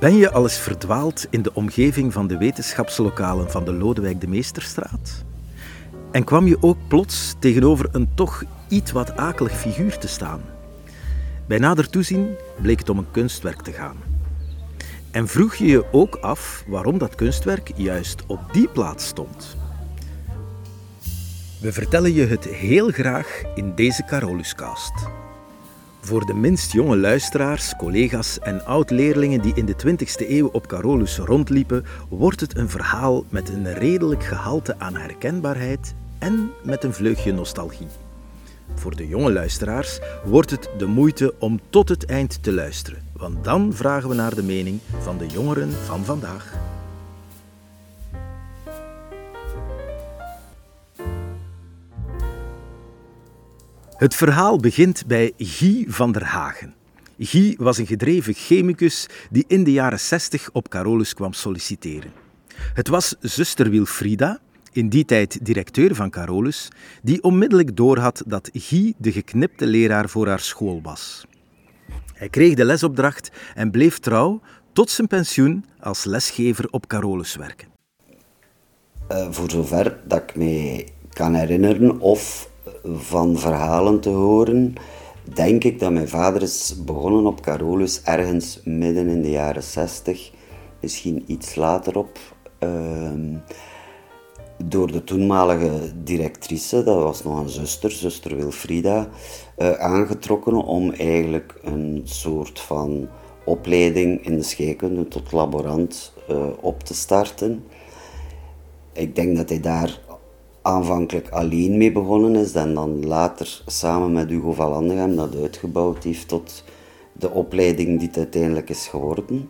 Ben je al eens verdwaald in de omgeving van de wetenschapslokalen van de Lodewijk de Meesterstraat? En kwam je ook plots tegenover een toch iets wat akelig figuur te staan? Bij nader toezien bleek het om een kunstwerk te gaan. En vroeg je je ook af waarom dat kunstwerk juist op die plaats stond? We vertellen je het heel graag in deze Caroluscast. Voor de minst jonge luisteraars, collega's en oud-leerlingen die in de 20e eeuw op Carolus rondliepen, wordt het een verhaal met een redelijk gehalte aan herkenbaarheid en met een vleugje nostalgie. Voor de jonge luisteraars wordt het de moeite om tot het eind te luisteren, want dan vragen we naar de mening van de jongeren van vandaag. Het verhaal begint bij Guy van der Hagen. Guy was een gedreven chemicus die in de jaren 60 op Carolus kwam solliciteren. Het was zuster Wilfrida, in die tijd directeur van Carolus, die onmiddellijk doorhad dat Guy de geknipte leraar voor haar school was. Hij kreeg de lesopdracht en bleef trouw tot zijn pensioen als lesgever op Carolus werken. Uh, voor zover dat ik me kan herinneren of van verhalen te horen, denk ik dat mijn vader is begonnen op Carolus ergens midden in de jaren 60, misschien iets later op. Ehm, door de toenmalige directrice, dat was nog een zuster, zuster Wilfrida, uh, aangetrokken om eigenlijk een soort van opleiding in de scheikunde tot laborant uh, op te starten. Ik denk dat hij daar aanvankelijk alleen mee begonnen is en dan later samen met Hugo van Landegem dat uitgebouwd heeft tot de opleiding die het uiteindelijk is geworden.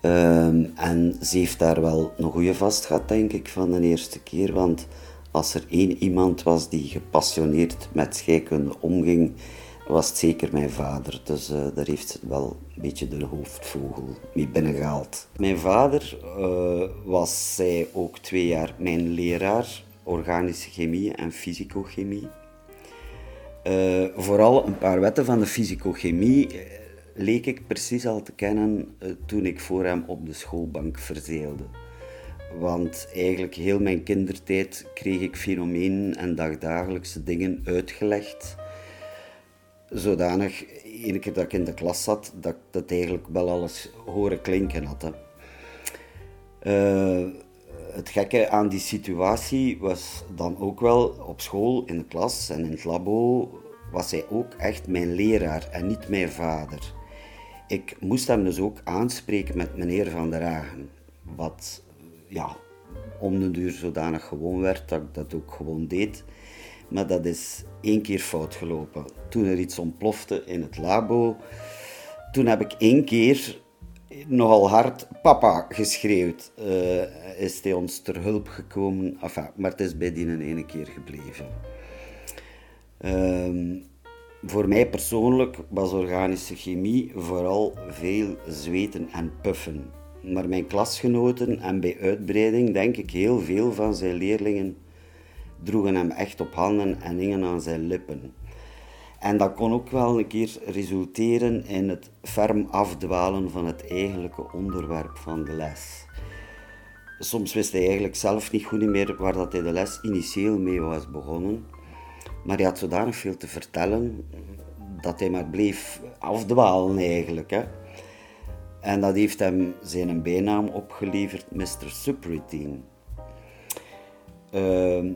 Ehm, en ze heeft daar wel een goede vast gehad, denk ik, van de eerste keer. Want als er één iemand was die gepassioneerd met scheikunde omging, was het zeker mijn vader. Dus uh, daar heeft wel een beetje de hoofdvogel mee binnengehaald. Mijn vader uh, was zij ook twee jaar mijn leraar organische chemie en fysicochemie. Uh, vooral een paar wetten van de fysicochemie uh, leek ik precies al te kennen uh, toen ik voor hem op de schoolbank verzeelde. Want eigenlijk heel mijn kindertijd kreeg ik fenomenen en dagdagelijkse dingen uitgelegd. Zodanig, ene keer dat ik in de klas zat, dat ik dat eigenlijk wel alles horen klinken had het gekke aan die situatie was dan ook wel op school, in de klas en in het labo, was hij ook echt mijn leraar en niet mijn vader. Ik moest hem dus ook aanspreken met meneer Van der Hagen. Wat ja, om de duur zodanig gewoon werd dat ik dat ook gewoon deed. Maar dat is één keer fout gelopen. Toen er iets ontplofte in het labo, toen heb ik één keer nogal hard papa geschreeuwd. Uh, is hij ons ter hulp gekomen. Enfin, maar het is bij die een ene keer gebleven. Uh, voor mij persoonlijk was organische chemie vooral veel zweten en puffen. Maar mijn klasgenoten en bij uitbreiding denk ik heel veel van zijn leerlingen droegen hem echt op handen en hingen aan zijn lippen. En dat kon ook wel een keer resulteren in het ferm afdwalen van het eigenlijke onderwerp van de les. Soms wist hij eigenlijk zelf niet goed meer waar dat hij de les initieel mee was begonnen. Maar hij had zodanig veel te vertellen dat hij maar bleef afdwalen eigenlijk. Hè. En dat heeft hem zijn bijnaam opgeleverd, Mr. Subroutine. Uh,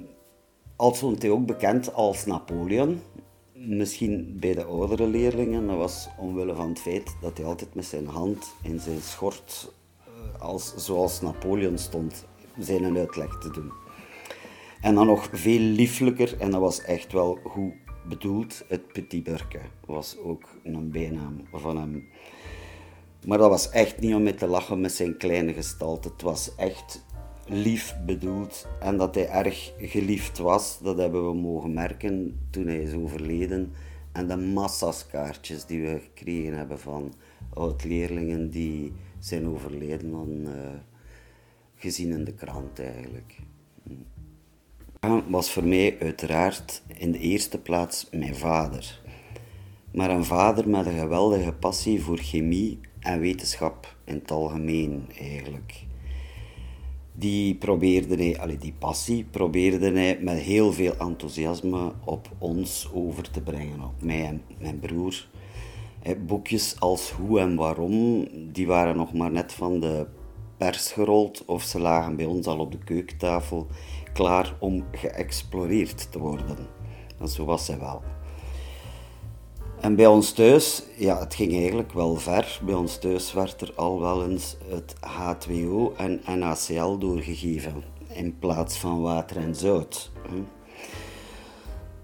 al stond hij ook bekend als Napoleon, misschien bij de oudere leerlingen, dat was omwille van het feit dat hij altijd met zijn hand in zijn schort, eh, als, zoals Napoleon stond, zijn uitleg te doen. En dan nog veel lieflijker, en dat was echt wel goed bedoeld, het Petit Burke was ook een bijnaam van hem. Maar dat was echt niet om mee te lachen met zijn kleine gestalte. Het was echt lief bedoeld en dat hij erg geliefd was, dat hebben we mogen merken toen hij is overleden. En de massa's kaartjes die we gekregen hebben van oud-leerlingen die zijn overleden, dan, uh, gezien in de krant eigenlijk. Was voor mij uiteraard in de eerste plaats mijn vader. Maar een vader met een geweldige passie voor chemie en wetenschap in het algemeen eigenlijk. Die probeerde hij, die passie probeerde hij met heel veel enthousiasme op ons over te brengen, op mij en mijn broer. Boekjes als Hoe en Waarom, die waren nog maar net van de pers gerold of ze lagen bij ons al op de keukentafel klaar om geëxploreerd te worden. En zo was hij wel. En bij ons thuis, ja, het ging eigenlijk wel ver. Bij ons thuis werd er al wel eens het H2O en NaCl doorgegeven in plaats van water en zout.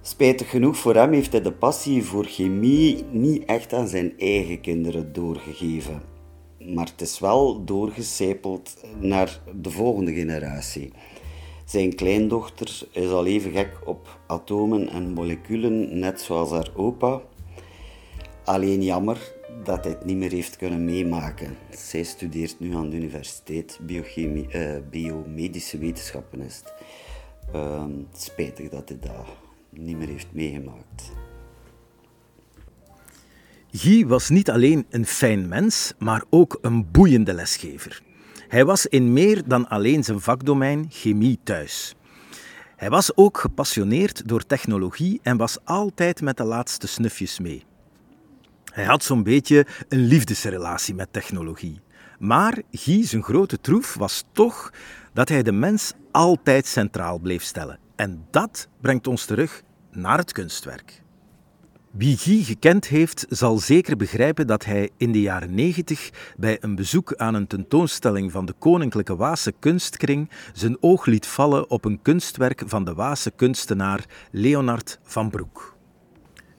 Spijtig genoeg voor hem heeft hij de passie voor chemie niet echt aan zijn eigen kinderen doorgegeven. Maar het is wel doorgecijpeld naar de volgende generatie. Zijn kleindochter is al even gek op atomen en moleculen, net zoals haar opa. Alleen jammer dat hij het niet meer heeft kunnen meemaken. Zij studeert nu aan de universiteit biochemie, uh, biomedische wetenschappen. Is het. Uh, spijtig dat hij dat niet meer heeft meegemaakt. Guy was niet alleen een fijn mens, maar ook een boeiende lesgever. Hij was in meer dan alleen zijn vakdomein chemie thuis. Hij was ook gepassioneerd door technologie en was altijd met de laatste snufjes mee. Hij had zo'n beetje een liefdesrelatie met technologie. Maar Guy, zijn grote troef, was toch dat hij de mens altijd centraal bleef stellen. En dat brengt ons terug naar het kunstwerk. Wie Guy gekend heeft, zal zeker begrijpen dat hij in de jaren 90 bij een bezoek aan een tentoonstelling van de Koninklijke Waase Kunstkring zijn oog liet vallen op een kunstwerk van de Waase kunstenaar Leonard van Broek.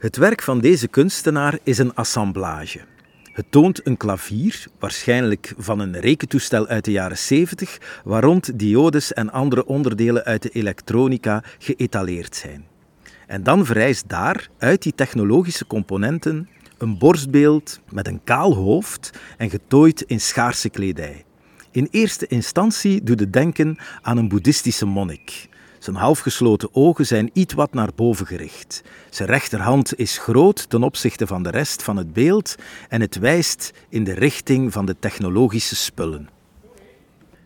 Het werk van deze kunstenaar is een assemblage. Het toont een klavier, waarschijnlijk van een rekentoestel uit de jaren 70, waar rond diodes en andere onderdelen uit de elektronica geëtaleerd zijn. En dan vereist daar, uit die technologische componenten, een borstbeeld met een kaal hoofd en getooid in schaarse kledij. In eerste instantie doet het denken aan een boeddhistische monnik. Zijn halfgesloten ogen zijn iets wat naar boven gericht. Zijn rechterhand is groot ten opzichte van de rest van het beeld en het wijst in de richting van de technologische spullen.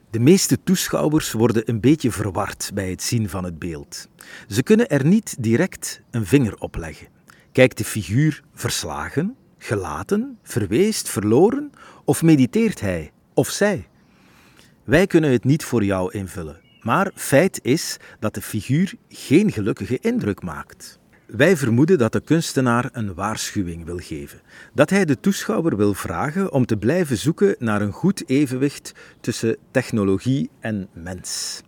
De meeste toeschouwers worden een beetje verward bij het zien van het beeld. Ze kunnen er niet direct een vinger op leggen. Kijkt de figuur verslagen, gelaten, verweest, verloren of mediteert hij of zij? Wij kunnen het niet voor jou invullen, maar feit is dat de figuur geen gelukkige indruk maakt. Wij vermoeden dat de kunstenaar een waarschuwing wil geven. Dat hij de toeschouwer wil vragen om te blijven zoeken naar een goed evenwicht tussen technologie en mens.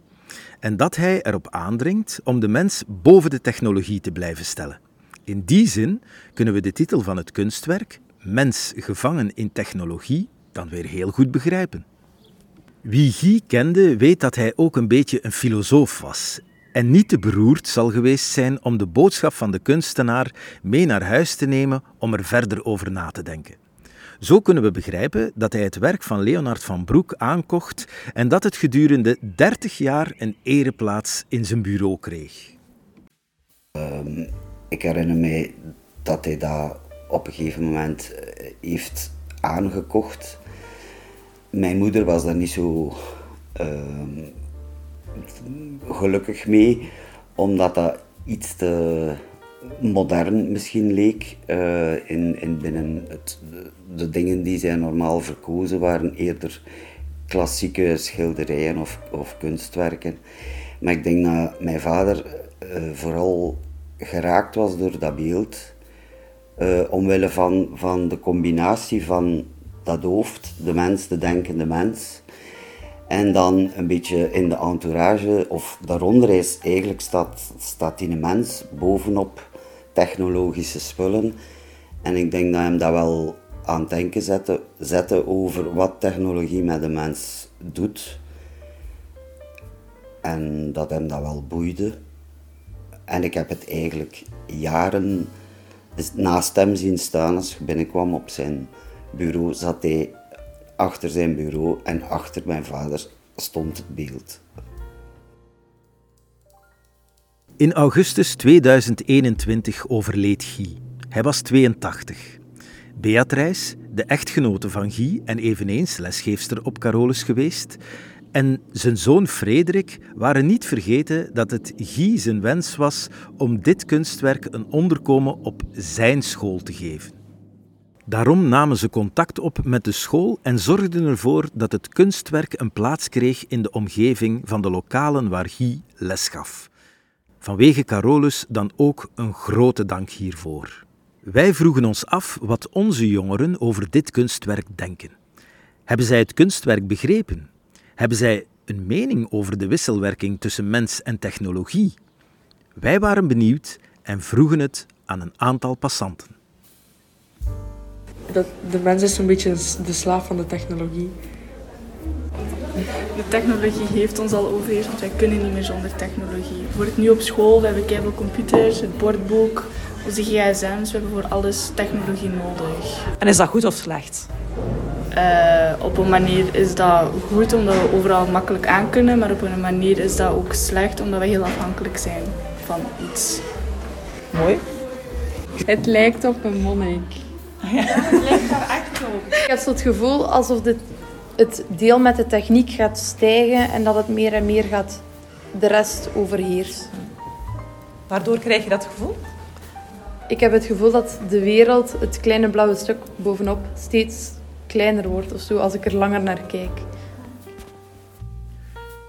En dat hij erop aandringt om de mens boven de technologie te blijven stellen. In die zin kunnen we de titel van het kunstwerk, Mens gevangen in technologie, dan weer heel goed begrijpen. Wie Guy kende, weet dat hij ook een beetje een filosoof was en niet te beroerd zal geweest zijn om de boodschap van de kunstenaar mee naar huis te nemen om er verder over na te denken. Zo kunnen we begrijpen dat hij het werk van Leonard van Broek aankocht en dat het gedurende 30 jaar een ereplaats in zijn bureau kreeg. Ehm, ik herinner mij dat hij dat op een gegeven moment eh, heeft aangekocht. Mijn moeder was daar niet zo ehm, gelukkig mee, omdat dat iets te modern misschien leek. Uh, in, in binnen de, dingen die zij normaal verkozen waren eerder klassieke schilderijen of, of kunstwerken. Maar ik denk dat mijn vader uh, vooral geraakt was door dat beeld. Uh, omwille van, van de combinatie van dat hoofd, de mens, de denkende mens, en dan een beetje in de entourage, of daaronder is eigenlijk staat, staat die mens bovenop technologische spullen. En ik denk dat hem dat wel aan het denken zette, zette over wat technologie met de mens doet. En dat hem dat wel boeide. En ik heb het eigenlijk jaren naast hem zien staan als ik binnenkwam op zijn bureau, zat hij achter zijn bureau en achter mijn vader stond het beeld. In augustus 2021 overleed Guy. Hij was 82. Beatrice, de echtgenote van Guy en eveneens lesgeefster op Carolus geweest. En zijn zoon Frederik waren niet vergeten dat het Guy zijn wens was om dit kunstwerk een onderkomen op zijn school te geven. Daarom namen ze contact op met de school en zorgden ervoor dat het kunstwerk een plaats kreeg in de omgeving van de lokalen waar Guy les gaf. Vanwege Carolus dan ook een grote dank hiervoor. Wij vroegen ons af wat onze jongeren over dit kunstwerk denken. Hebben zij het kunstwerk begrepen? Hebben zij een mening over de wisselwerking tussen mens en technologie? Wij waren benieuwd en vroegen het aan een aantal passanten. Dat de mens is een beetje de slaaf van de technologie. De technologie heeft ons al overheerst, want wij kunnen niet meer zonder technologie. Bijvoorbeeld nu op school, we hebben keihard computers, het bordboek, onze gsm's, we hebben voor alles technologie nodig. En is dat goed of slecht? Uh, op een manier is dat goed omdat we overal makkelijk aan kunnen, maar op een manier is dat ook slecht omdat we heel afhankelijk zijn van iets. Mooi. Het lijkt op een monnik. Ja, het lijkt daar echt op. Ik heb zo het gevoel alsof dit, het deel met de techniek gaat stijgen en dat het meer en meer gaat de rest overheersen. Waardoor krijg je dat gevoel? Ik heb het gevoel dat de wereld, het kleine blauwe stuk bovenop, steeds kleiner wordt of zo als ik er langer naar kijk.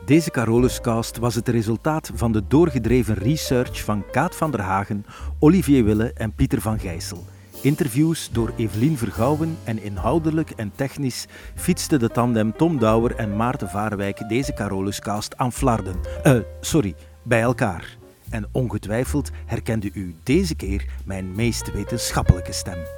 Deze Caroluscast was het resultaat van de doorgedreven research van Kaat van der Hagen, Olivier Wille en Pieter van Gijssel. Interviews door Evelien Vergouwen en inhoudelijk en technisch fietste de tandem Tom Douwer en Maarten Vaarwijk deze Caroluscast aan Flarden. Uh, sorry, bij elkaar. En ongetwijfeld herkende u deze keer mijn meest wetenschappelijke stem.